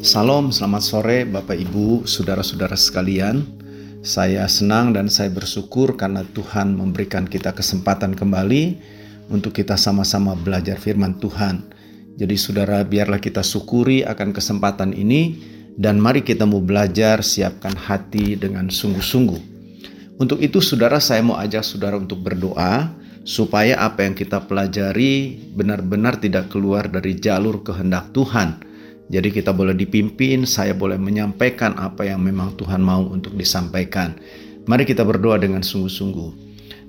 Salam, selamat sore Bapak Ibu, saudara-saudara sekalian. Saya senang dan saya bersyukur karena Tuhan memberikan kita kesempatan kembali untuk kita sama-sama belajar firman Tuhan. Jadi saudara, biarlah kita syukuri akan kesempatan ini dan mari kita mau belajar siapkan hati dengan sungguh-sungguh. Untuk itu saudara, saya mau ajak saudara untuk berdoa supaya apa yang kita pelajari benar-benar tidak keluar dari jalur kehendak Tuhan. Jadi kita boleh dipimpin, saya boleh menyampaikan apa yang memang Tuhan mau untuk disampaikan. Mari kita berdoa dengan sungguh-sungguh.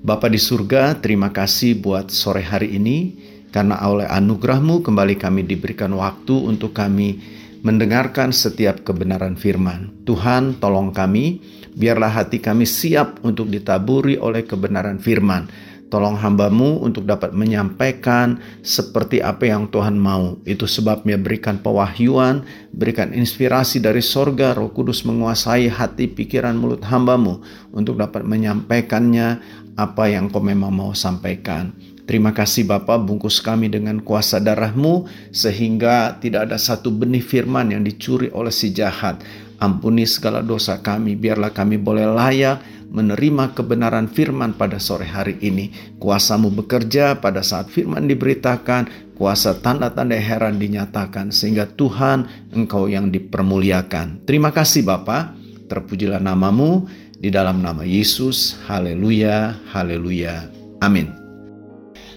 Bapa di surga, terima kasih buat sore hari ini, karena oleh anugerahmu kembali kami diberikan waktu untuk kami mendengarkan setiap kebenaran firman. Tuhan, tolong kami, biarlah hati kami siap untuk ditaburi oleh kebenaran firman Tolong hambamu untuk dapat menyampaikan seperti apa yang Tuhan mau. Itu sebabnya berikan pewahyuan, berikan inspirasi dari sorga, roh kudus menguasai hati, pikiran, mulut hambamu untuk dapat menyampaikannya apa yang kau memang mau sampaikan. Terima kasih Bapa, bungkus kami dengan kuasa darahmu sehingga tidak ada satu benih firman yang dicuri oleh si jahat. Ampuni segala dosa kami, biarlah kami boleh layak menerima kebenaran firman pada sore hari ini. Kuasamu bekerja pada saat firman diberitakan, kuasa tanda-tanda heran dinyatakan, sehingga Tuhan engkau yang dipermuliakan. Terima kasih Bapa, terpujilah namamu di dalam nama Yesus. Haleluya, haleluya. Amin.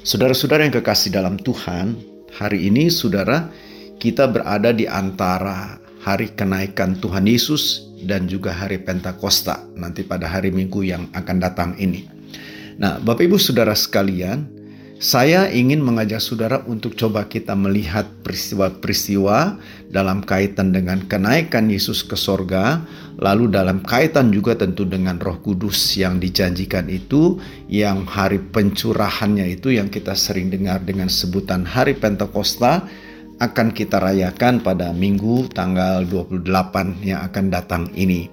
Saudara-saudara yang kekasih dalam Tuhan, hari ini saudara kita berada di antara hari kenaikan Tuhan Yesus dan juga hari Pentakosta nanti pada hari Minggu yang akan datang ini. Nah, Bapak Ibu Saudara sekalian, saya ingin mengajak saudara untuk coba kita melihat peristiwa-peristiwa dalam kaitan dengan kenaikan Yesus ke sorga, lalu dalam kaitan juga tentu dengan roh kudus yang dijanjikan itu, yang hari pencurahannya itu yang kita sering dengar dengan sebutan hari Pentakosta, akan kita rayakan pada minggu tanggal 28 yang akan datang ini.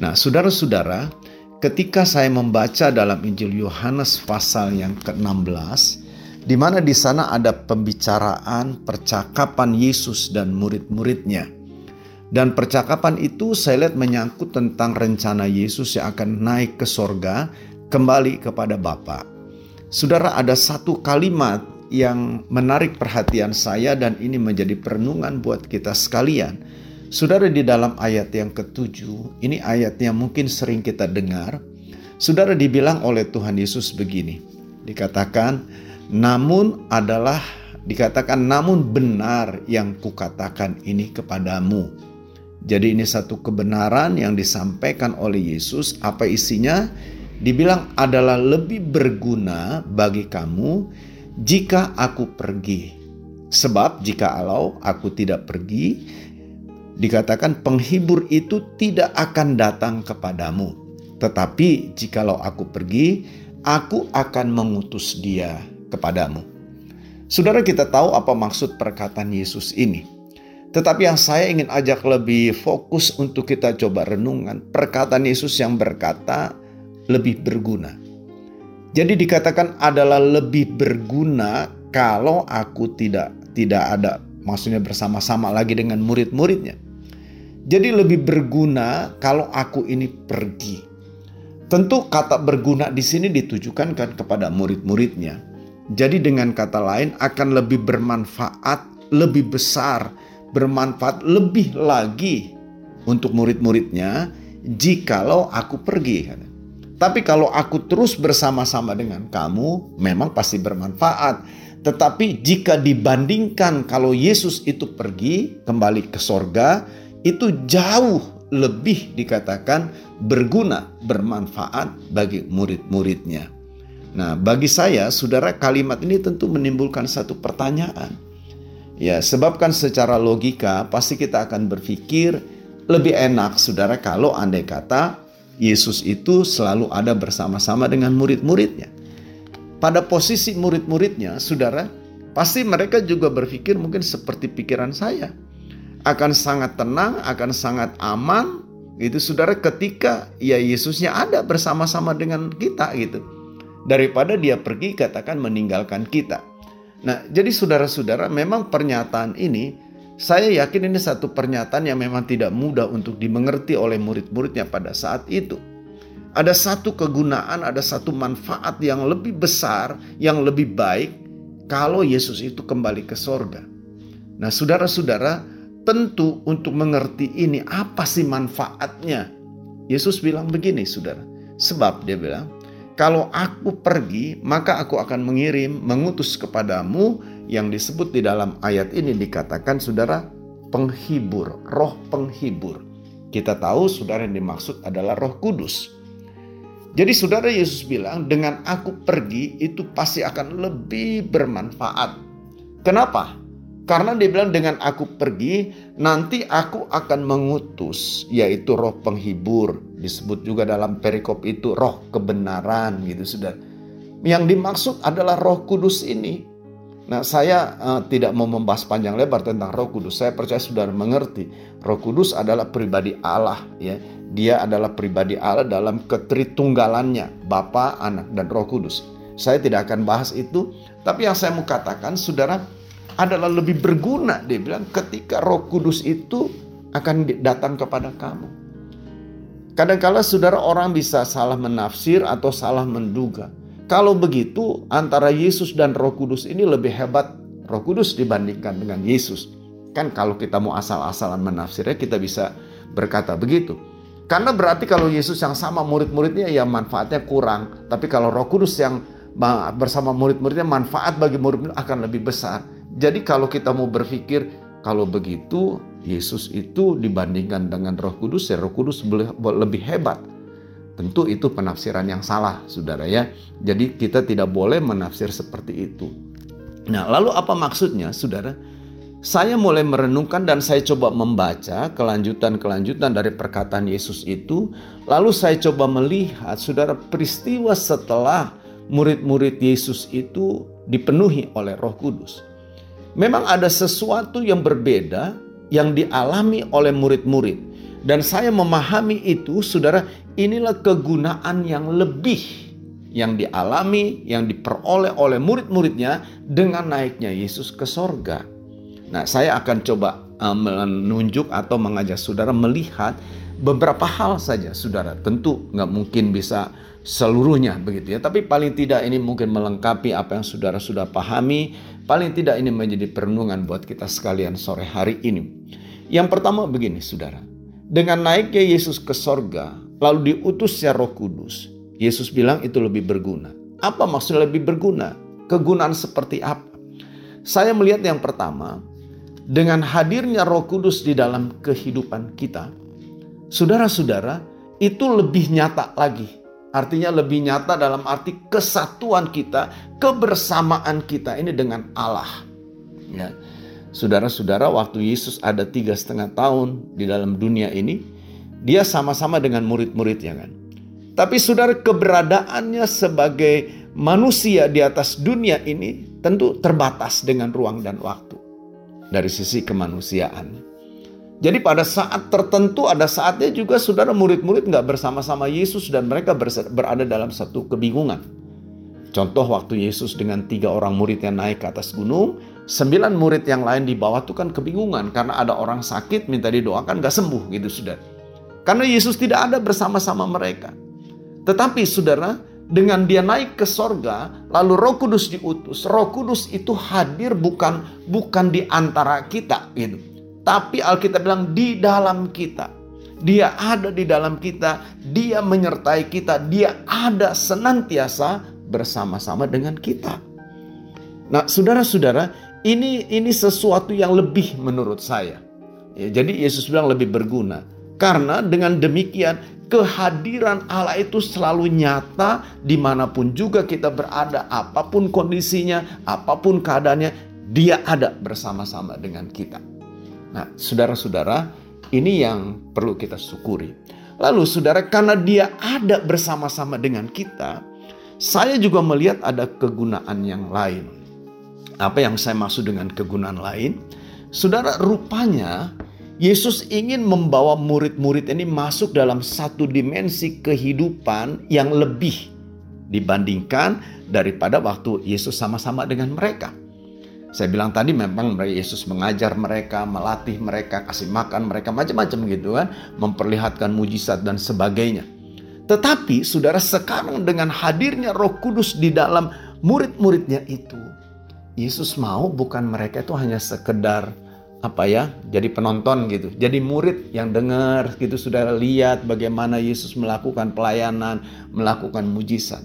Nah, saudara-saudara, ketika saya membaca dalam Injil Yohanes pasal yang ke-16, di mana di sana ada pembicaraan percakapan Yesus dan murid-muridnya. Dan percakapan itu saya lihat menyangkut tentang rencana Yesus yang akan naik ke sorga kembali kepada Bapa. Saudara ada satu kalimat yang menarik perhatian saya dan ini menjadi perenungan buat kita sekalian. Saudara di dalam ayat yang ketujuh, ini ayat yang mungkin sering kita dengar. Saudara dibilang oleh Tuhan Yesus begini, dikatakan, namun adalah dikatakan namun benar yang kukatakan ini kepadamu. Jadi ini satu kebenaran yang disampaikan oleh Yesus, apa isinya? Dibilang adalah lebih berguna bagi kamu jika aku pergi. Sebab jika alau aku tidak pergi, dikatakan penghibur itu tidak akan datang kepadamu. Tetapi jikalau aku pergi, aku akan mengutus dia kepadamu. Saudara kita tahu apa maksud perkataan Yesus ini. Tetapi yang saya ingin ajak lebih fokus untuk kita coba renungan perkataan Yesus yang berkata lebih berguna. Jadi dikatakan adalah lebih berguna kalau aku tidak tidak ada maksudnya bersama-sama lagi dengan murid-muridnya. Jadi lebih berguna kalau aku ini pergi. Tentu kata berguna di sini ditujukan kan kepada murid-muridnya. Jadi dengan kata lain akan lebih bermanfaat, lebih besar, bermanfaat lebih lagi untuk murid-muridnya jikalau aku pergi. Tapi kalau aku terus bersama-sama dengan kamu, memang pasti bermanfaat. Tetapi jika dibandingkan kalau Yesus itu pergi kembali ke sorga, itu jauh lebih dikatakan berguna, bermanfaat bagi murid-muridnya. Nah, bagi saya, saudara, kalimat ini tentu menimbulkan satu pertanyaan. Ya, sebabkan secara logika pasti kita akan berpikir lebih enak, saudara, kalau andai kata Yesus itu selalu ada bersama-sama dengan murid-muridnya. Pada posisi murid-muridnya, saudara, pasti mereka juga berpikir mungkin seperti pikiran saya. Akan sangat tenang, akan sangat aman, gitu saudara ketika ya Yesusnya ada bersama-sama dengan kita gitu. Daripada dia pergi katakan meninggalkan kita. Nah, jadi saudara-saudara memang pernyataan ini Saya yakin ini satu pernyataan yang memang tidak mudah untuk dimengerti oleh murid-muridnya pada saat itu. Ada satu kegunaan, ada satu manfaat yang lebih besar, yang lebih baik kalau Yesus itu kembali ke sorga. Nah saudara-saudara, tentu untuk mengerti ini apa sih manfaatnya. Yesus bilang begini saudara. Sebab dia bilang, kalau aku pergi, maka aku akan mengirim, mengutus kepadamu yang disebut di dalam ayat ini dikatakan saudara penghibur, roh penghibur. Kita tahu saudara yang dimaksud adalah roh kudus. Jadi saudara Yesus bilang dengan aku pergi itu pasti akan lebih bermanfaat. Kenapa? Karena dia bilang dengan aku pergi nanti aku akan mengutus yaitu roh penghibur. Disebut juga dalam perikop itu roh kebenaran gitu sudah. Yang dimaksud adalah roh kudus ini Nah, saya uh, tidak mau membahas panjang lebar tentang Roh Kudus. Saya percaya sudah mengerti. Roh Kudus adalah pribadi Allah, ya. Dia adalah pribadi Allah dalam ketritunggalannya, Bapa, Anak, dan Roh Kudus. Saya tidak akan bahas itu, tapi yang saya mau katakan, saudara, adalah lebih berguna. Dia bilang, ketika Roh Kudus itu akan datang kepada kamu. Kadang-kala saudara orang bisa salah menafsir atau salah menduga. Kalau begitu, antara Yesus dan Roh Kudus ini lebih hebat Roh Kudus dibandingkan dengan Yesus. Kan kalau kita mau asal-asalan menafsirnya, kita bisa berkata begitu. Karena berarti kalau Yesus yang sama murid-muridnya ya manfaatnya kurang. Tapi kalau Roh Kudus yang bersama murid-muridnya manfaat bagi murid-murid akan lebih besar. Jadi kalau kita mau berpikir kalau begitu Yesus itu dibandingkan dengan Roh Kudus ya Roh Kudus lebih hebat. Tentu itu penafsiran yang salah, saudara ya. Jadi kita tidak boleh menafsir seperti itu. Nah, lalu apa maksudnya, saudara? Saya mulai merenungkan dan saya coba membaca kelanjutan-kelanjutan dari perkataan Yesus itu. Lalu saya coba melihat, saudara, peristiwa setelah murid-murid Yesus itu dipenuhi oleh Roh Kudus. Memang ada sesuatu yang berbeda yang dialami oleh murid-murid dan saya memahami itu, saudara, inilah kegunaan yang lebih yang dialami, yang diperoleh oleh murid-muridnya dengan naiknya Yesus ke sorga. Nah, saya akan coba uh, menunjuk atau mengajak saudara melihat beberapa hal saja, saudara. Tentu nggak mungkin bisa seluruhnya begitu ya, tapi paling tidak ini mungkin melengkapi apa yang saudara sudah pahami. Paling tidak ini menjadi perenungan buat kita sekalian sore hari ini. Yang pertama begini, saudara. Dengan naiknya Yesus ke sorga, lalu diutusnya roh kudus. Yesus bilang itu lebih berguna. Apa maksudnya lebih berguna? Kegunaan seperti apa? Saya melihat yang pertama, dengan hadirnya roh kudus di dalam kehidupan kita, saudara-saudara, itu lebih nyata lagi. Artinya lebih nyata dalam arti kesatuan kita, kebersamaan kita ini dengan Allah. Ya. Saudara-saudara, waktu Yesus ada tiga setengah tahun di dalam dunia ini, dia sama-sama dengan murid-muridnya kan. Tapi saudara keberadaannya sebagai manusia di atas dunia ini tentu terbatas dengan ruang dan waktu dari sisi kemanusiaan. Jadi pada saat tertentu ada saatnya juga saudara murid-murid nggak bersama-sama Yesus dan mereka berada dalam satu kebingungan. Contoh waktu Yesus dengan tiga orang muridnya naik ke atas gunung, Sembilan murid yang lain di bawah itu kan kebingungan karena ada orang sakit minta didoakan gak sembuh gitu saudara. Karena Yesus tidak ada bersama-sama mereka. Tetapi saudara dengan dia naik ke sorga lalu roh kudus diutus. Roh kudus itu hadir bukan bukan di antara kita gitu. Tapi Alkitab bilang di dalam kita. Dia ada di dalam kita, dia menyertai kita, dia ada senantiasa bersama-sama dengan kita. Nah, saudara-saudara, ini ini sesuatu yang lebih menurut saya. Ya, jadi Yesus bilang lebih berguna. Karena dengan demikian kehadiran Allah itu selalu nyata di mana pun juga kita berada. Apa pun kondisinya, apa pun keadaannya, dia ada bersama-sama dengan kita. Nah saudara-saudara ini yang perlu kita syukuri. Lalu saudara karena dia ada bersama-sama dengan kita. Saya juga melihat ada kegunaan yang lain apa yang saya maksud dengan kegunaan lain? Saudara, rupanya Yesus ingin membawa murid-murid ini masuk dalam satu dimensi kehidupan yang lebih dibandingkan daripada waktu Yesus sama-sama dengan mereka. Saya bilang tadi memang Yesus mengajar mereka, melatih mereka, kasih makan mereka macam-macam gitu kan, memperlihatkan mujizat dan sebagainya. Tetapi saudara sekarang dengan hadirnya Roh Kudus di dalam murid-muridnya itu, Yesus mau bukan mereka itu hanya sekedar apa ya? Jadi penonton gitu. Jadi murid yang dengar gitu saudara lihat bagaimana Yesus melakukan pelayanan melakukan mujizat.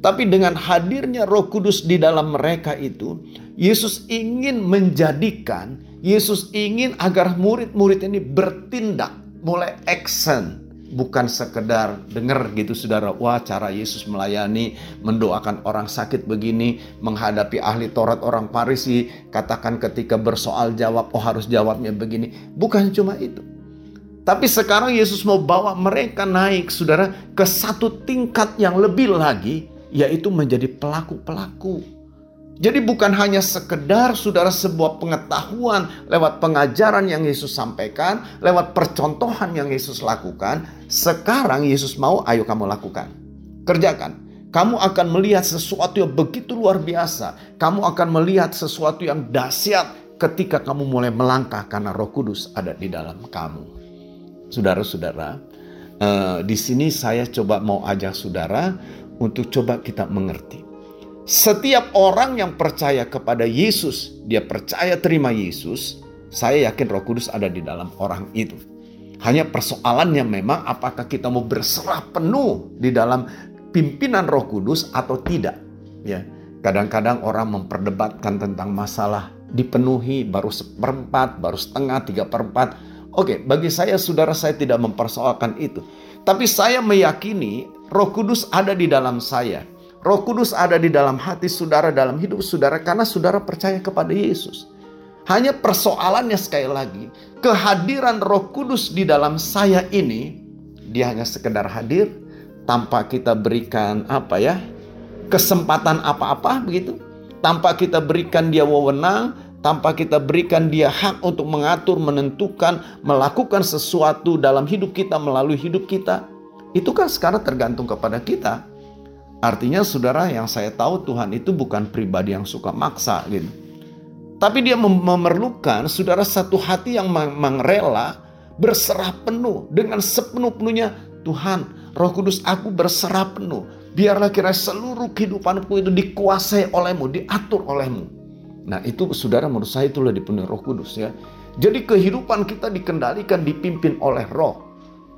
Tapi dengan hadirnya Roh Kudus di dalam mereka itu Yesus ingin menjadikan Yesus ingin agar murid-murid ini bertindak mulai action bukan sekedar dengar gitu saudara. Wah cara Yesus melayani mendoakan orang sakit begini menghadapi ahli Taurat orang Farisi katakan ketika bersoal jawab oh harus jawabnya begini. Bukan cuma itu. Tapi sekarang Yesus mau bawa mereka naik saudara ke satu tingkat yang lebih lagi yaitu menjadi pelaku-pelaku jadi bukan hanya sekedar saudara sebuah pengetahuan lewat pengajaran yang Yesus sampaikan, lewat percontohan yang Yesus lakukan. Sekarang Yesus mau ayo kamu lakukan. Kerjakan. Kamu akan melihat sesuatu yang begitu luar biasa. Kamu akan melihat sesuatu yang dahsyat ketika kamu mulai melangkah karena Roh Kudus ada di dalam kamu. Saudara-saudara, eh, di sini saya coba mau ajak saudara untuk coba kita mengerti setiap orang yang percaya kepada Yesus, dia percaya terima Yesus, saya yakin Roh Kudus ada di dalam orang itu. Hanya persoalannya memang apakah kita mau berserah penuh di dalam pimpinan Roh Kudus atau tidak. Ya, kadang-kadang orang memperdebatkan tentang masalah dipenuhi baru seperempat, baru setengah, tiga perempat. Oke, bagi saya saudara saya tidak mempersoalkan itu. Tapi saya meyakini Roh Kudus ada di dalam saya Roh Kudus ada di dalam hati saudara, dalam hidup saudara, karena saudara percaya kepada Yesus. Hanya persoalannya sekali lagi, kehadiran Roh Kudus di dalam saya ini, dia hanya sekedar hadir tanpa kita berikan apa ya, kesempatan apa-apa begitu, tanpa kita berikan dia wewenang, tanpa kita berikan dia hak untuk mengatur, menentukan, melakukan sesuatu dalam hidup kita melalui hidup kita. Itu kan sekarang tergantung kepada kita. Artinya saudara yang saya tahu Tuhan itu bukan pribadi yang suka maksa gitu. Tapi dia memerlukan saudara satu hati yang mengrela berserah penuh dengan sepenuh-penuhnya Tuhan Roh Kudus aku berserah penuh. Biarlah kira seluruh kehidupanku itu dikuasai olehmu, diatur olehmu. Nah itu saudara menurut saya itulah dipenuhi roh kudus ya. Jadi kehidupan kita dikendalikan, dipimpin oleh roh.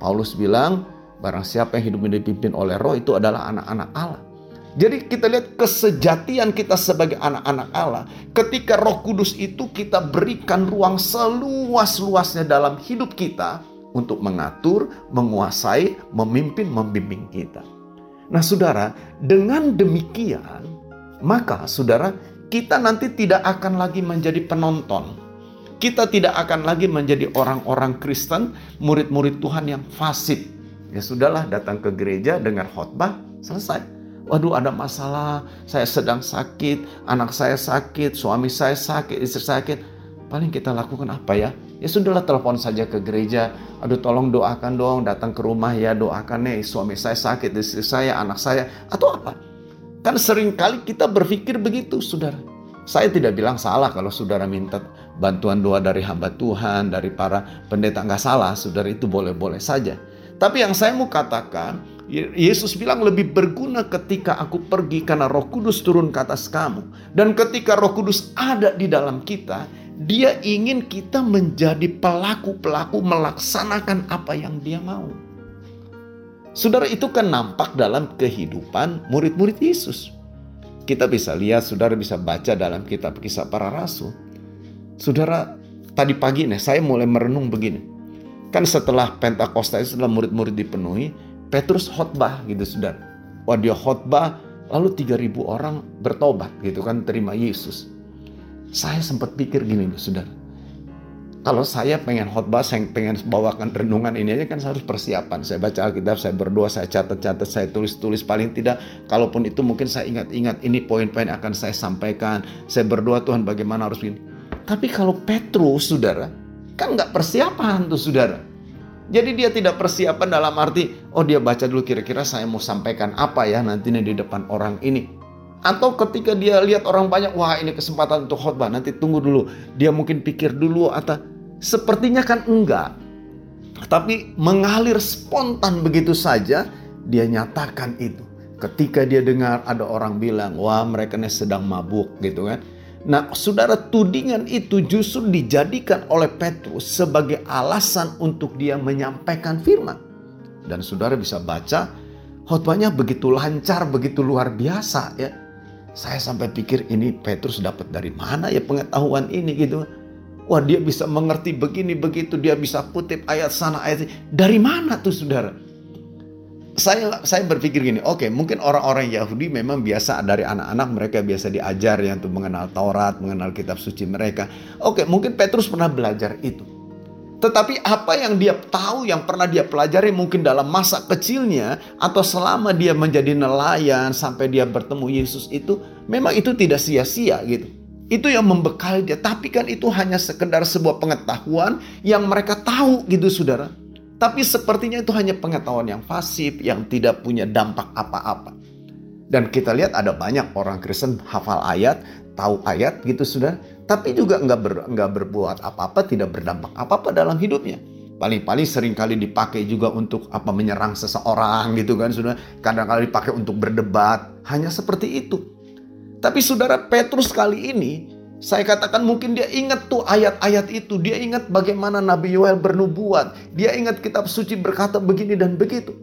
Paulus bilang Barang siapa yang hidupnya dipimpin oleh roh itu adalah anak-anak Allah. Jadi kita lihat kesejatian kita sebagai anak-anak Allah. Ketika roh kudus itu kita berikan ruang seluas-luasnya dalam hidup kita. Untuk mengatur, menguasai, memimpin, membimbing kita. Nah saudara, dengan demikian, maka saudara, kita nanti tidak akan lagi menjadi penonton. Kita tidak akan lagi menjadi orang-orang Kristen, murid-murid Tuhan yang fasik Ya sudahlah datang ke gereja dengar khotbah selesai. Waduh ada masalah, saya sedang sakit, anak saya sakit, suami saya sakit, istri sakit. Paling kita lakukan apa ya? Ya sudahlah telepon saja ke gereja. Aduh tolong doakan dong, datang ke rumah ya doakan nih suami saya sakit, istri saya, anak saya. Atau apa? Kan sering kali kita berpikir begitu saudara. Saya tidak bilang salah kalau saudara minta bantuan doa dari hamba Tuhan, dari para pendeta. Nggak salah, saudara itu boleh-boleh saja. Tapi yang saya mau katakan, Yesus bilang lebih berguna ketika aku pergi karena roh kudus turun ke atas kamu. Dan ketika roh kudus ada di dalam kita, dia ingin kita menjadi pelaku-pelaku melaksanakan apa yang dia mau. Saudara itu kan nampak dalam kehidupan murid-murid Yesus. Kita bisa lihat, saudara bisa baca dalam kitab kisah para rasul. Saudara, tadi pagi nih saya mulai merenung begini. Kan setelah Pentakosta itu setelah murid-murid dipenuhi, Petrus khotbah gitu sudah. Wah dia khotbah, lalu 3000 orang bertobat gitu kan terima Yesus. Saya sempat pikir gini saudara. Kalau saya pengen khotbah, saya pengen bawakan renungan ini aja kan saya harus persiapan. Saya baca Alkitab, saya berdoa, saya catat-catat, saya tulis-tulis. Paling tidak, kalaupun itu mungkin saya ingat-ingat ini poin-poin akan saya sampaikan. Saya berdoa Tuhan bagaimana harus ini. Tapi kalau Petrus, saudara, Kan nggak persiapan tuh saudara. Jadi dia tidak persiapan dalam arti, oh dia baca dulu kira-kira saya mau sampaikan apa ya nantinya di depan orang ini. Atau ketika dia lihat orang banyak, wah ini kesempatan untuk khotbah, nanti tunggu dulu. Dia mungkin pikir dulu atau sepertinya kan enggak. Tapi mengalir spontan begitu saja, dia nyatakan itu. Ketika dia dengar ada orang bilang, wah mereka ini sedang mabuk gitu kan. Nah saudara tudingan itu justru dijadikan oleh Petrus sebagai alasan untuk dia menyampaikan firman. Dan saudara bisa baca khotbahnya begitu lancar, begitu luar biasa ya saya sampai pikir ini Petrus dapat dari mana ya pengetahuan ini gitu. Wah dia bisa mengerti begini begitu dia bisa kutip ayat sana ayat ini. Dari mana tuh saudara? Saya saya berpikir gini, oke okay, mungkin orang-orang Yahudi memang biasa dari anak-anak mereka biasa diajar ya untuk mengenal Taurat, mengenal kitab suci mereka. Oke, okay, mungkin Petrus pernah belajar itu. Tetapi apa yang dia tahu, yang pernah dia pelajari mungkin dalam masa kecilnya atau selama dia menjadi nelayan sampai dia bertemu Yesus itu, memang itu tidak sia-sia gitu. Itu yang membekali dia. Tapi kan itu hanya sekedar sebuah pengetahuan yang mereka tahu gitu saudara. Tapi sepertinya itu hanya pengetahuan yang pasif, yang tidak punya dampak apa-apa. Dan kita lihat ada banyak orang Kristen hafal ayat, tahu ayat gitu sudah, tapi juga nggak ber, nggak berbuat apa-apa, tidak berdampak apa-apa dalam hidupnya. Paling-paling sering kali dipakai juga untuk apa menyerang seseorang gitu kan sudah. Kadang-kadang dipakai untuk berdebat, hanya seperti itu. Tapi saudara Petrus kali ini saya katakan mungkin dia ingat tuh ayat-ayat itu. Dia ingat bagaimana Nabi Yoel bernubuat. Dia ingat kitab suci berkata begini dan begitu.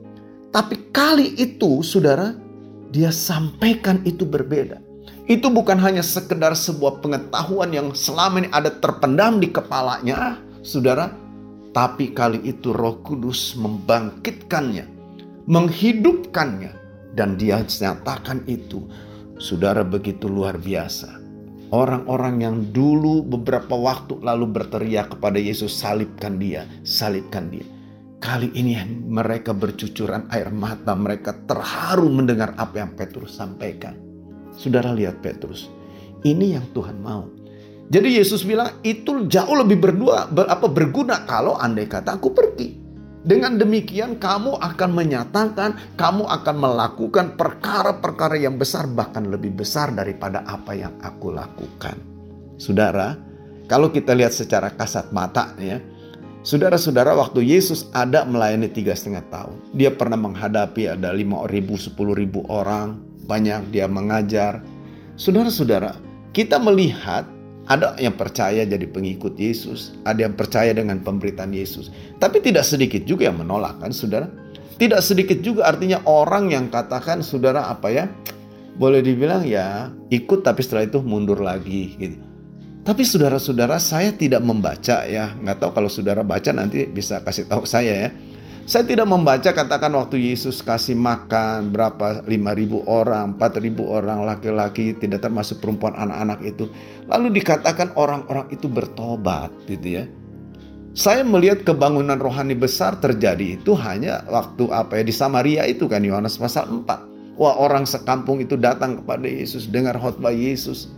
Tapi kali itu saudara, dia sampaikan itu berbeda. Itu bukan hanya sekedar sebuah pengetahuan yang selama ini ada terpendam di kepalanya, saudara. Tapi kali itu roh kudus membangkitkannya, menghidupkannya. Dan dia nyatakan itu, saudara begitu luar biasa. Orang-orang yang dulu beberapa waktu lalu berteriak kepada Yesus, salibkan dia, salibkan dia. Kali ini mereka bercucuran air mata, mereka terharu mendengar apa yang Petrus sampaikan. Saudara lihat Petrus. Ini yang Tuhan mau. Jadi Yesus bilang itu jauh lebih berdua ber, apa berguna kalau andai kata aku pergi. Dengan demikian kamu akan menyatakan, kamu akan melakukan perkara-perkara yang besar bahkan lebih besar daripada apa yang aku lakukan. Saudara, kalau kita lihat secara kasat mata ya, Saudara-saudara waktu Yesus ada melayani tiga setengah tahun. Dia pernah menghadapi ada lima ribu, sepuluh ribu orang banyak dia mengajar. Saudara-saudara, kita melihat ada yang percaya jadi pengikut Yesus, ada yang percaya dengan pemberitaan Yesus. Tapi tidak sedikit juga yang menolak kan saudara. Tidak sedikit juga artinya orang yang katakan saudara apa ya, boleh dibilang ya ikut tapi setelah itu mundur lagi gitu. Tapi saudara-saudara saya tidak membaca ya, nggak tahu kalau saudara baca nanti bisa kasih tahu saya ya. Saya tidak membaca katakan waktu Yesus kasih makan berapa 5.000 orang, 4.000 orang laki-laki tidak termasuk perempuan anak-anak itu. Lalu dikatakan orang-orang itu bertobat gitu ya. Saya melihat kebangunan rohani besar terjadi itu hanya waktu apa ya di Samaria itu kan Yohanes pasal 4. Wah orang sekampung itu datang kepada Yesus dengar khotbah Yesus.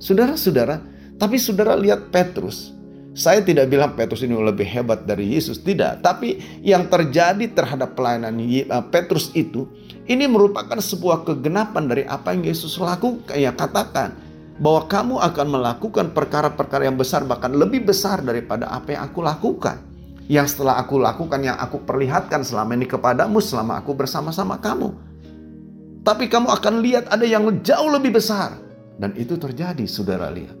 Saudara-saudara, tapi saudara lihat Petrus. Saya tidak bilang Petrus ini lebih hebat dari Yesus, tidak. Tapi yang terjadi terhadap pelayanan eh, Petrus itu, ini merupakan sebuah kegenapan dari apa yang Yesus lakukan. Ya katakan bahwa kamu akan melakukan perkara-perkara yang besar, bahkan lebih besar daripada apa yang aku lakukan. Yang setelah aku lakukan, yang aku perlihatkan selama ini kepadamu, selama aku bersama-sama kamu. Tapi kamu akan lihat ada yang jauh lebih besar. Dan itu terjadi, saudara lihat.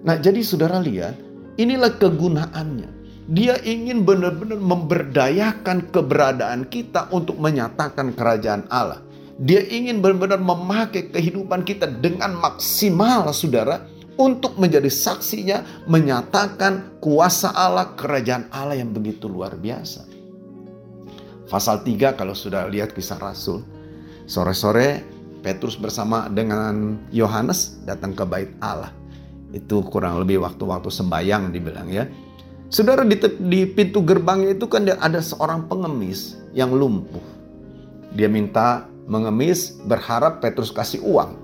Nah jadi saudara lihat, Inilah kegunaannya. Dia ingin benar-benar memberdayakan keberadaan kita untuk menyatakan kerajaan Allah. Dia ingin benar-benar memakai kehidupan kita dengan maksimal, saudara, untuk menjadi saksinya, menyatakan kuasa Allah, kerajaan Allah yang begitu luar biasa. Pasal 3 kalau sudah lihat kisah Rasul, sore-sore Petrus bersama dengan Yohanes datang ke bait Allah. Itu kurang lebih waktu-waktu sembayang dibilang ya. Saudara di, di pintu gerbangnya itu kan ada seorang pengemis yang lumpuh. Dia minta mengemis berharap Petrus kasih uang.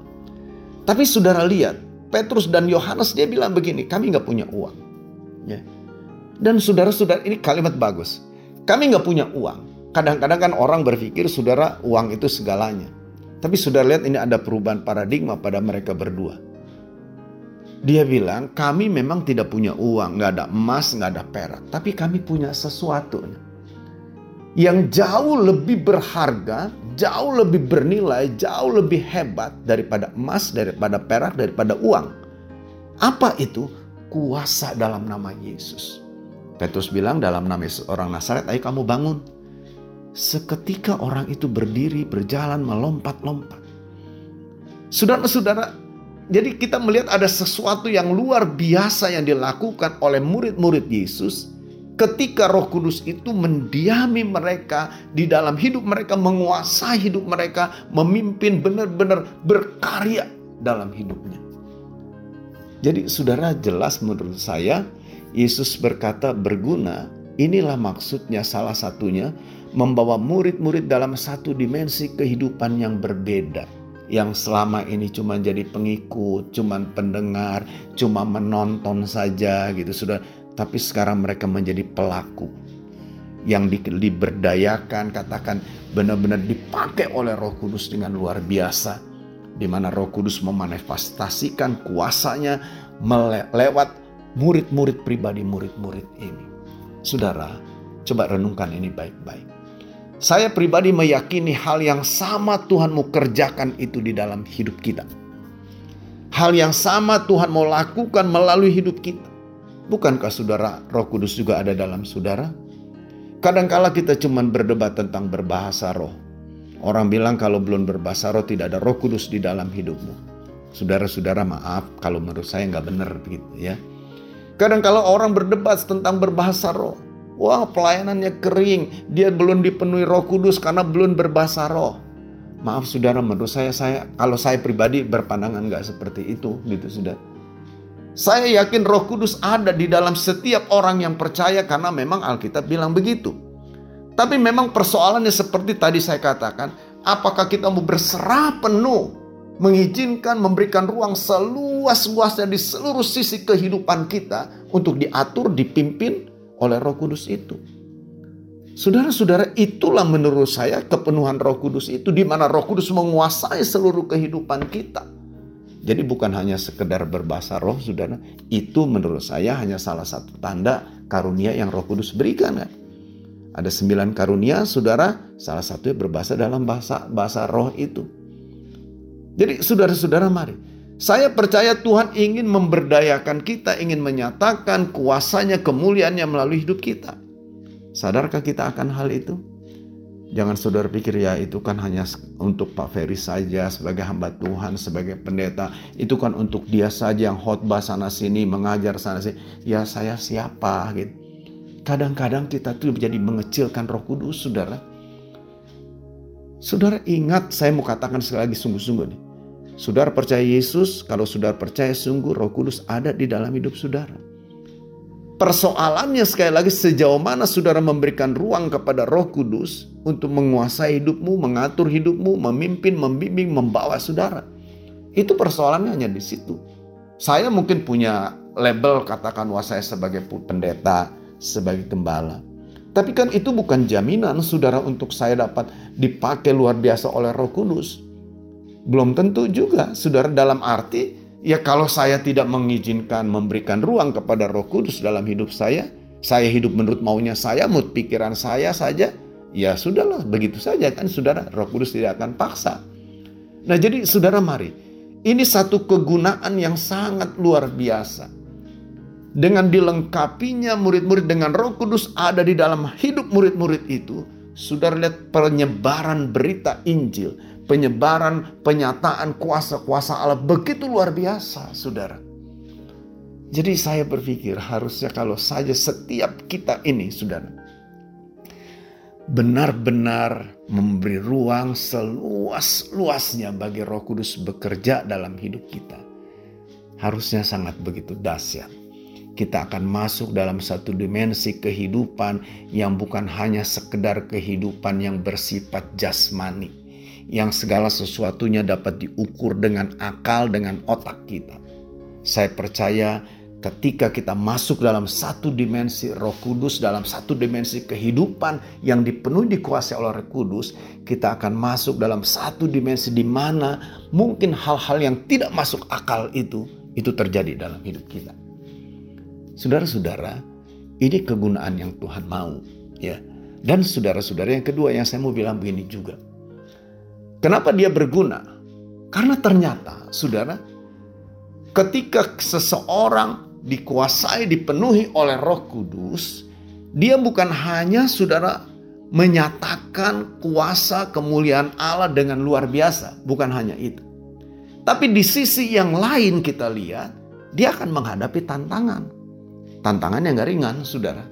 Tapi saudara lihat, Petrus dan Yohanes dia bilang begini, kami nggak punya uang. Ya. Dan saudara-saudara ini kalimat bagus. Kami nggak punya uang. Kadang-kadang kan orang berpikir saudara uang itu segalanya. Tapi sudah lihat ini ada perubahan paradigma pada mereka berdua. Dia bilang, kami memang tidak punya uang, nggak ada emas, nggak ada perak. Tapi kami punya sesuatu yang jauh lebih berharga, jauh lebih bernilai, jauh lebih hebat daripada emas, daripada perak, daripada uang. Apa itu? Kuasa dalam nama Yesus. Petrus bilang dalam nama orang Nasaret, ayo kamu bangun. Seketika orang itu berdiri, berjalan, melompat-lompat. Saudara-saudara, jadi kita melihat ada sesuatu yang luar biasa yang dilakukan oleh murid-murid Yesus ketika Roh Kudus itu mendiami mereka di dalam hidup mereka, menguasai hidup mereka, memimpin benar-benar berkarya dalam hidupnya. Jadi saudara jelas menurut saya Yesus berkata berguna, inilah maksudnya salah satunya membawa murid-murid dalam satu dimensi kehidupan yang berbeda. Yang selama ini cuma jadi pengikut, cuma pendengar, cuma menonton saja gitu sudah. Tapi sekarang mereka menjadi pelaku yang di, diberdayakan, katakan benar-benar dipakai oleh Roh Kudus dengan luar biasa, di mana Roh Kudus memanifestasikan kuasanya melewat murid-murid pribadi murid-murid ini. Saudara, coba renungkan ini baik-baik. Saya pribadi meyakini hal yang sama Tuhan mau kerjakan itu di dalam hidup kita. Hal yang sama Tuhan mau lakukan melalui hidup kita. Bukankah saudara roh kudus juga ada dalam saudara? Kadangkala kita cuma berdebat tentang berbahasa roh. Orang bilang kalau belum berbahasa roh tidak ada roh kudus di dalam hidupmu. Saudara-saudara maaf kalau menurut saya nggak benar begitu ya. Kadang kalau orang berdebat tentang berbahasa roh. Wah pelayanannya kering. Dia belum dipenuhi roh kudus karena belum berbahasa roh. Maaf saudara menurut saya, saya kalau saya pribadi berpandangan nggak seperti itu gitu sudah. Saya yakin roh kudus ada di dalam setiap orang yang percaya karena memang Alkitab bilang begitu. Tapi memang persoalannya seperti tadi saya katakan, apakah kita mau berserah penuh mengizinkan memberikan ruang seluas-luasnya di seluruh sisi kehidupan kita untuk diatur, dipimpin oleh Roh Kudus itu. Saudara-saudara, itulah menurut saya kepenuhan Roh Kudus itu di mana Roh Kudus menguasai seluruh kehidupan kita. Jadi bukan hanya sekedar berbahasa roh, saudara. Itu menurut saya hanya salah satu tanda karunia yang Roh Kudus berikan kan. Ada sembilan karunia, saudara. Salah satunya berbahasa dalam bahasa bahasa roh itu. Jadi saudara-saudara mari. Saya percaya Tuhan ingin memberdayakan kita, ingin menyatakan kuasanya, kemuliaannya melalui hidup kita. Sadarkah kita akan hal itu? Jangan saudara pikir ya itu kan hanya untuk Pak Ferry saja sebagai hamba Tuhan, sebagai pendeta. Itu kan untuk dia saja yang khotbah sana sini, mengajar sana sini. Ya saya siapa gitu. Kadang-kadang kita tuh menjadi mengecilkan roh kudus saudara. Saudara ingat saya mau katakan sekali lagi sungguh-sungguh nih. Saudara percaya Yesus, kalau saudara percaya sungguh Roh Kudus ada di dalam hidup saudara. Persoalannya sekali lagi sejauh mana saudara memberikan ruang kepada Roh Kudus untuk menguasai hidupmu, mengatur hidupmu, memimpin, membimbing, membawa saudara. Itu persoalannya hanya di situ. Saya mungkin punya label katakan saya sebagai pendeta, sebagai gembala. Tapi kan itu bukan jaminan saudara untuk saya dapat dipakai luar biasa oleh Roh Kudus. Belum tentu juga, saudara, dalam arti ya kalau saya tidak mengizinkan memberikan ruang kepada Roh Kudus dalam hidup saya, saya hidup menurut maunya saya, mood pikiran saya saja, ya sudahlah, begitu saja kan saudara, Roh Kudus tidak akan paksa. Nah, jadi saudara mari, ini satu kegunaan yang sangat luar biasa. Dengan dilengkapinya murid-murid dengan Roh Kudus ada di dalam hidup murid-murid itu, saudara lihat penyebaran berita Injil, penyebaran, penyataan kuasa-kuasa Allah begitu luar biasa, saudara. Jadi saya berpikir harusnya kalau saja setiap kita ini, saudara, benar-benar memberi ruang seluas-luasnya bagi Roh Kudus bekerja dalam hidup kita. Harusnya sangat begitu dahsyat. Kita akan masuk dalam satu dimensi kehidupan yang bukan hanya sekedar kehidupan yang bersifat jasmani, yang segala sesuatunya dapat diukur dengan akal, dengan otak kita. Saya percaya ketika kita masuk dalam satu dimensi Roh Kudus, dalam satu dimensi kehidupan yang dipenuhi dikuasai oleh Roh Kudus, kita akan masuk dalam satu dimensi di mana mungkin hal-hal yang tidak masuk akal itu itu terjadi dalam hidup kita. Saudara-saudara, ini kegunaan yang Tuhan mau, ya. Dan saudara-saudara yang kedua yang saya mau bilang begini juga. Kenapa dia berguna? Karena ternyata, saudara, ketika seseorang dikuasai, dipenuhi oleh Roh Kudus, dia bukan hanya saudara menyatakan kuasa kemuliaan Allah dengan luar biasa, bukan hanya itu. Tapi di sisi yang lain kita lihat, dia akan menghadapi tantangan. Tantangan yang gak ringan, saudara.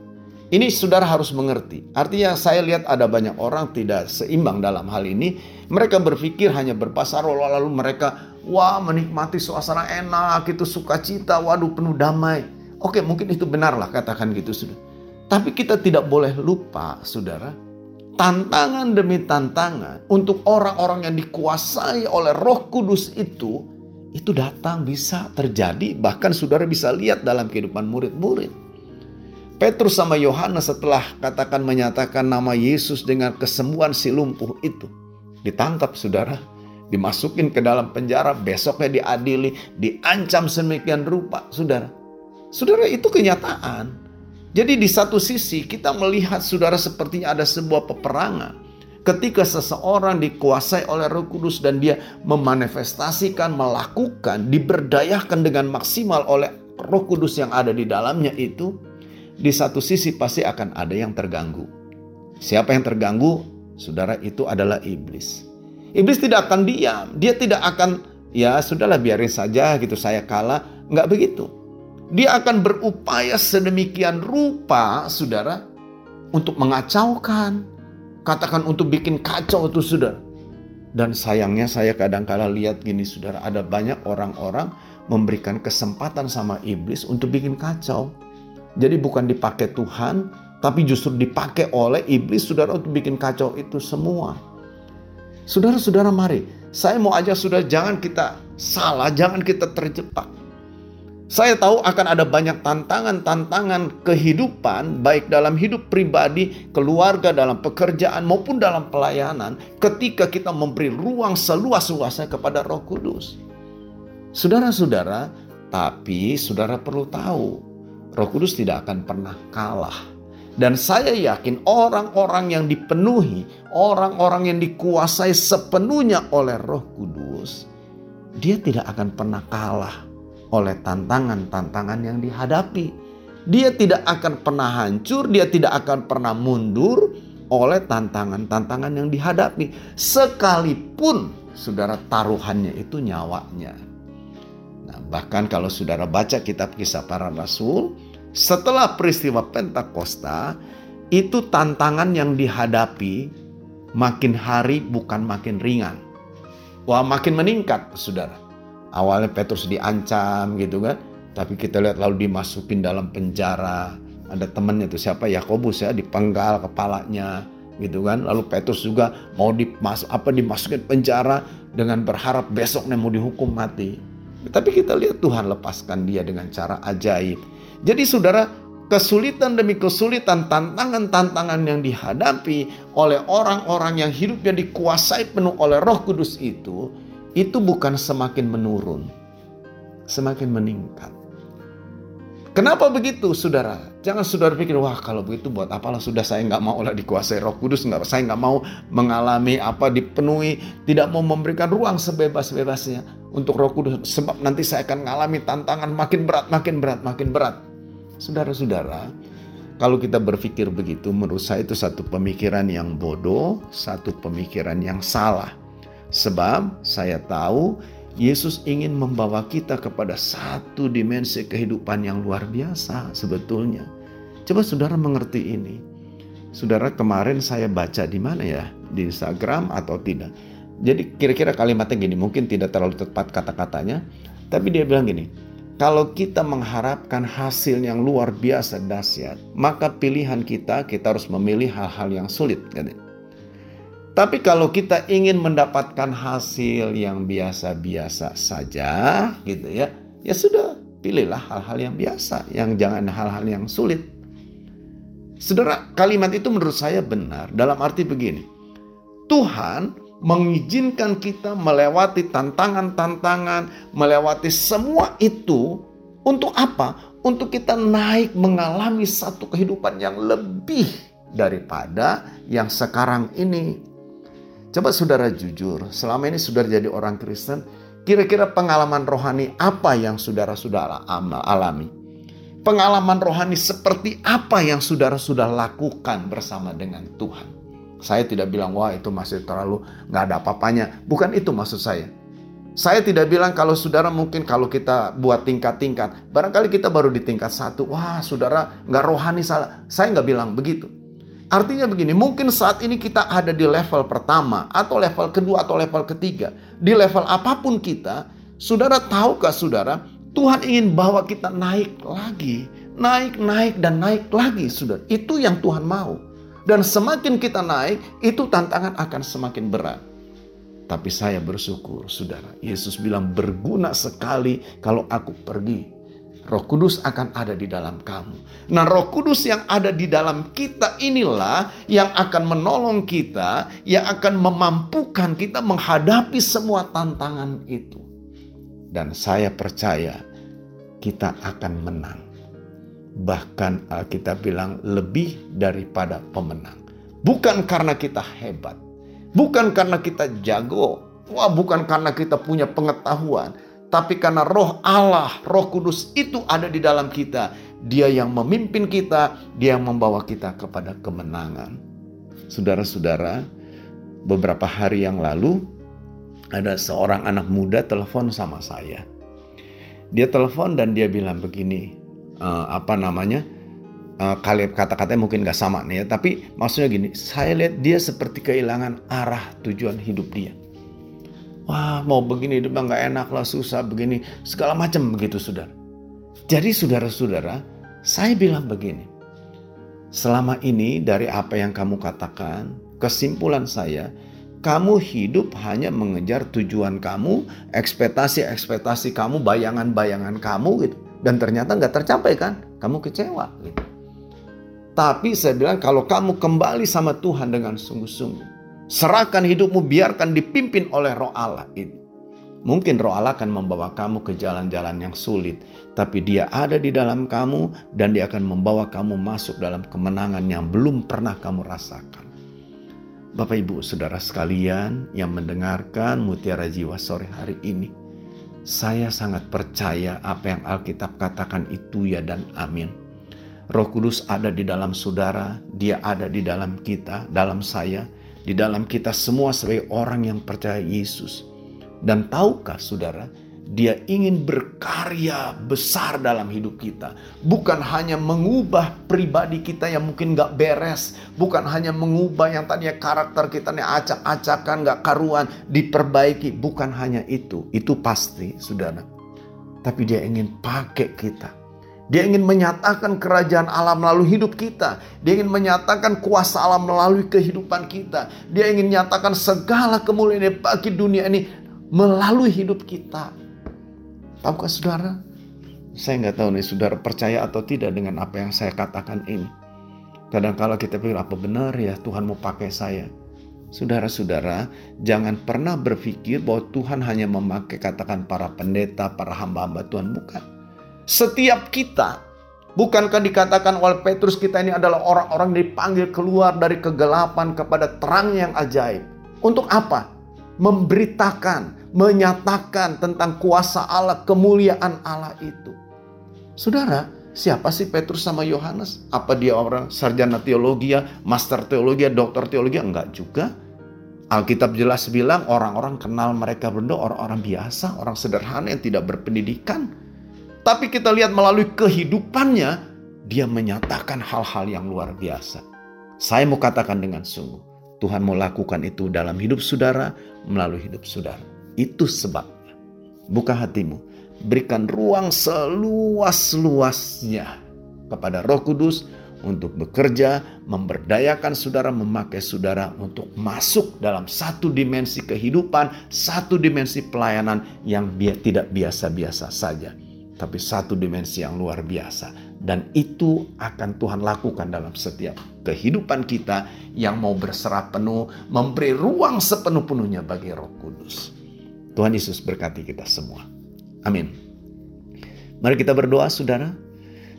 Ini saudara harus mengerti. Artinya saya lihat ada banyak orang tidak seimbang dalam hal ini. Mereka berpikir hanya berpasar lalu mereka wah menikmati suasana enak, itu sukacita, waduh penuh damai. Oke mungkin itu benar lah katakan gitu sudah. Tapi kita tidak boleh lupa saudara. Tantangan demi tantangan untuk orang-orang yang dikuasai oleh roh kudus itu. Itu datang bisa terjadi bahkan saudara bisa lihat dalam kehidupan murid-murid. Petrus sama Yohanes setelah katakan menyatakan nama Yesus dengan kesembuhan si lumpuh itu. Ditangkap saudara, dimasukin ke dalam penjara, besoknya diadili, diancam semikian rupa saudara. Saudara itu kenyataan. Jadi di satu sisi kita melihat saudara sepertinya ada sebuah peperangan. Ketika seseorang dikuasai oleh roh kudus dan dia memanifestasikan, melakukan, diberdayakan dengan maksimal oleh roh kudus yang ada di dalamnya itu, di satu sisi pasti akan ada yang terganggu. Siapa yang terganggu? Saudara itu adalah iblis. Iblis tidak akan diam, dia tidak akan ya sudahlah biarin saja gitu saya kalah, nggak begitu. Dia akan berupaya sedemikian rupa, saudara, untuk mengacaukan, katakan untuk bikin kacau itu saudara. Dan sayangnya saya kadang-kala lihat gini saudara, ada banyak orang-orang memberikan kesempatan sama iblis untuk bikin kacau. Jadi bukan dipakai Tuhan, tapi justru dipakai oleh iblis saudara untuk bikin kacau itu semua. Saudara-saudara mari, saya mau aja sudah jangan kita salah, jangan kita terjebak. Saya tahu akan ada banyak tantangan-tantangan kehidupan, baik dalam hidup pribadi, keluarga, dalam pekerjaan, maupun dalam pelayanan, ketika kita memberi ruang seluas-luasnya kepada Roh Kudus. Saudara-saudara, tapi saudara perlu tahu, Roh Kudus tidak akan pernah kalah. Dan saya yakin orang-orang yang dipenuhi, orang-orang yang dikuasai sepenuhnya oleh Roh Kudus, dia tidak akan pernah kalah oleh tantangan-tantangan yang dihadapi. Dia tidak akan pernah hancur, dia tidak akan pernah mundur oleh tantangan-tantangan yang dihadapi, sekalipun saudara taruhannya itu nyawanya. Nah, bahkan kalau saudara baca kitab kisah para rasul, setelah peristiwa Pentakosta, itu tantangan yang dihadapi makin hari bukan makin ringan. Wah makin meningkat saudara. Awalnya Petrus diancam gitu kan. Tapi kita lihat lalu dimasukin dalam penjara. Ada temannya tuh siapa Yakobus ya dipenggal kepalanya gitu kan. Lalu Petrus juga mau dimas apa dimasukin penjara dengan berharap besoknya mau dihukum mati. Tapi kita lihat Tuhan lepaskan dia dengan cara ajaib jadi saudara, kesulitan demi kesulitan, tantangan-tantangan yang dihadapi oleh orang-orang yang hidupnya dikuasai penuh oleh Roh Kudus itu, itu bukan semakin menurun, semakin meningkat. Kenapa begitu, saudara? Jangan saudara pikir, wah kalau begitu buat apalah sudah saya nggak mau lah dikuasai Roh Kudus, nggak, saya nggak mau mengalami apa dipenuhi, tidak mau memberikan ruang sebebas-bebasnya untuk Roh Kudus, sebab nanti saya akan mengalami tantangan makin berat, makin berat, makin berat. Saudara-saudara, kalau kita berpikir begitu, menurut saya itu satu pemikiran yang bodoh, satu pemikiran yang salah. Sebab saya tahu Yesus ingin membawa kita kepada satu dimensi kehidupan yang luar biasa sebetulnya. Coba saudara mengerti ini. Saudara kemarin saya baca di mana ya? Di Instagram atau tidak? Jadi kira-kira kalimatnya gini, mungkin tidak terlalu tepat kata-katanya, tapi dia bilang gini, kalau kita mengharapkan hasil yang luar biasa dahsyat, maka pilihan kita kita harus memilih hal-hal yang sulit. Tapi kalau kita ingin mendapatkan hasil yang biasa-biasa saja, gitu ya, ya sudah pilihlah hal-hal yang biasa, yang jangan hal-hal yang sulit. Saudara, kalimat itu menurut saya benar dalam arti begini. Tuhan mengizinkan kita melewati tantangan-tantangan, melewati semua itu untuk apa? Untuk kita naik mengalami satu kehidupan yang lebih daripada yang sekarang ini. Coba saudara jujur, selama ini saudara jadi orang Kristen, kira-kira pengalaman rohani apa yang saudara sudah alami? Pengalaman rohani seperti apa yang saudara sudah lakukan bersama dengan Tuhan? Saya tidak bilang, wah itu masih terlalu nggak ada apa-apanya. Bukan itu maksud saya. Saya tidak bilang kalau saudara mungkin kalau kita buat tingkat-tingkat. Barangkali kita baru di tingkat satu. Wah saudara nggak rohani salah. Saya nggak bilang begitu. Artinya begini, mungkin saat ini kita ada di level pertama atau level kedua atau level ketiga. Di level apa pun kita, saudara tahukah saudara, Tuhan ingin bawa kita naik lagi. Naik, naik, dan naik lagi saudara. Itu yang Tuhan mau. Dan semakin kita naik, itu tantangan akan semakin berat. Tapi saya bersyukur, saudara. Yesus bilang berguna sekali kalau aku pergi. Roh Kudus akan ada di dalam kamu. Nah, Roh Kudus yang ada di dalam kita inilah yang akan menolong kita, yang akan memampukan kita menghadapi semua tantangan itu. Dan saya percaya kita akan menang. Bahkan Alkitab bilang lebih daripada pemenang. Bukan karena kita hebat, bukan karena kita jago, wah bukan karena kita punya pengetahuan, tapi karena roh Allah, roh kudus itu ada di dalam kita. Dia yang memimpin kita, dia yang membawa kita kepada kemenangan. Saudara-saudara, beberapa hari yang lalu ada seorang anak muda telepon sama saya. Dia telepon dan dia bilang begini, uh, apa namanya? Uh, kata-katanya mungkin gak sama nih ya, tapi maksudnya gini, saya lihat dia seperti kehilangan arah tujuan hidup dia. Wah mau begini hidup nggak enak lah susah begini segala macam begitu saudara. Jadi saudara-saudara saya bilang begini. Selama ini dari apa yang kamu katakan kesimpulan saya kamu hidup hanya mengejar tujuan kamu, ekspektasi-ekspektasi kamu, bayangan-bayangan kamu gitu. Dan ternyata nggak tercapai kan? Kamu kecewa gitu. Tapi saya bilang kalau kamu kembali sama Tuhan dengan sungguh-sungguh. Serahkan hidupmu, biarkan dipimpin oleh roh Allah itu. Mungkin roh Allah akan membawa kamu ke jalan-jalan yang sulit. Tapi dia ada di dalam kamu dan dia akan membawa kamu masuk dalam kemenangan yang belum pernah kamu rasakan. Bapak ibu saudara sekalian yang mendengarkan mutiara jiwa sore hari ini. Saya sangat percaya apa yang Alkitab katakan itu ya dan amin. Roh Kudus ada di dalam saudara, dia ada di dalam kita, dalam saya di dalam kita semua sebagai orang yang percaya Yesus. Dan tahukah saudara, dia ingin berkarya besar dalam hidup kita. Bukan hanya mengubah pribadi kita yang mungkin gak beres. Bukan hanya mengubah yang tadinya karakter kita nih acak-acakan, gak karuan, diperbaiki. Bukan hanya itu, itu pasti saudara. Tapi dia ingin pakai kita dia ingin menyatakan kerajaan Allah melalui hidup kita. Dia ingin menyatakan kuasa Allah melalui kehidupan kita. Dia ingin menyatakan segala kemuliaan bagi dunia ini melalui hidup kita. Tahukah saudara? Saya nggak tahu nih saudara percaya atau tidak dengan apa yang saya katakan ini. Kadang kala kita pikir apa benar ya Tuhan mau pakai saya. Saudara-saudara, jangan pernah berpikir bahwa Tuhan hanya memakai katakan para pendeta, para hamba-hamba Tuhan. Bukan. Setiap kita, bukankah dikatakan oleh Petrus kita ini adalah orang-orang dipanggil keluar dari kegelapan kepada terang yang ajaib. Untuk apa? Memberitakan, menyatakan tentang kuasa Allah, kemuliaan Allah itu. Saudara, siapa sih Petrus sama Yohanes? Apa dia orang sarjana teologi, master teologi, dokter teologi? Enggak juga. Alkitab jelas bilang orang-orang kenal mereka berdua orang-orang biasa, orang sederhana yang tidak berpendidikan. Tapi kita lihat melalui kehidupannya, dia menyatakan hal-hal yang luar biasa. Saya mau katakan dengan sungguh, Tuhan mau lakukan itu dalam hidup saudara, melalui hidup saudara. Itu sebabnya. Buka hatimu, berikan ruang seluas-luasnya kepada Roh Kudus untuk bekerja, memberdayakan saudara, memakai saudara untuk masuk dalam satu dimensi kehidupan, satu dimensi pelayanan yang tidak biasa-biasa saja tapi satu dimensi yang luar biasa. Dan itu akan Tuhan lakukan dalam setiap kehidupan kita yang mau berserah penuh, memberi ruang sepenuh-penuhnya bagi Roh Kudus. Tuhan Yesus berkati kita semua. Amin. Mari kita berdoa, saudara.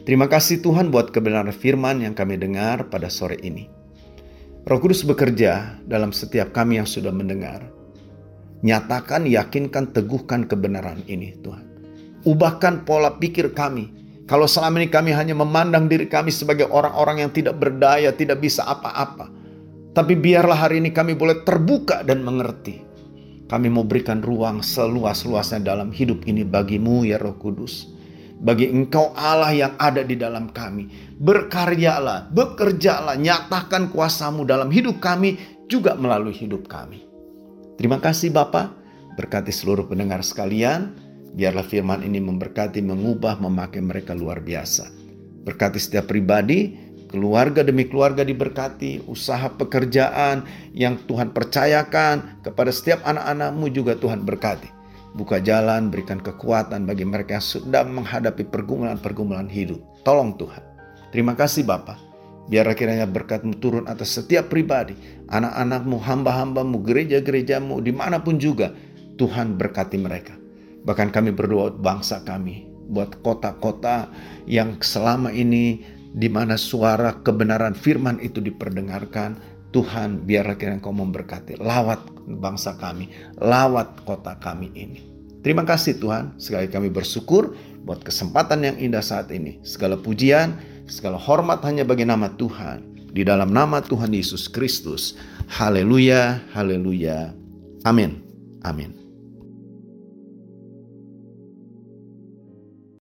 Terima kasih Tuhan buat kebenaran firman yang kami dengar pada sore ini. Roh Kudus bekerja dalam setiap kami yang sudah mendengar. Nyatakan, yakinkan, teguhkan kebenaran ini Tuhan. Ubahkan pola pikir kami. Kalau selama ini kami hanya memandang diri kami sebagai orang-orang yang tidak berdaya, tidak bisa apa-apa. Tapi biarlah hari ini kami boleh terbuka dan mengerti. Kami mau berikan ruang seluas-luasnya dalam hidup ini bagimu ya Roh Kudus. Bagi engkau Allah yang ada di dalam kami. Berkaryalah, bekerjalah, nyatakan kuasamu dalam hidup kami juga melalui hidup kami. Terima kasih Bapak, berkati seluruh pendengar sekalian. Biarlah firman ini memberkati, mengubah, memakai mereka luar biasa. Berkati setiap pribadi, keluarga demi keluarga diberkati, usaha pekerjaan yang Tuhan percayakan kepada setiap anak-anakmu juga Tuhan berkati. Buka jalan, berikan kekuatan bagi mereka yang sedang menghadapi pergumulan-pergumulan hidup. Tolong Tuhan. Terima kasih Bapak. Biar kiranya berkatmu turun atas setiap pribadi, anak-anakmu, hamba-hambamu, gereja-gerejamu, di mana pun juga. Tuhan berkati mereka. Bahkan kami berdoa bangsa kami, buat kota-kota yang selama ini di mana suara kebenaran firman itu diperdengarkan, Tuhan biarlah kiranya Engkau memberkati. Lawat bangsa kami, lawat kota kami ini. Terima kasih Tuhan, sekali kami bersyukur buat kesempatan yang indah saat ini. Segala pujian, segala hormat hanya bagi nama Tuhan. Di dalam nama Tuhan Yesus Kristus. Haleluya, haleluya. Amin. Amin.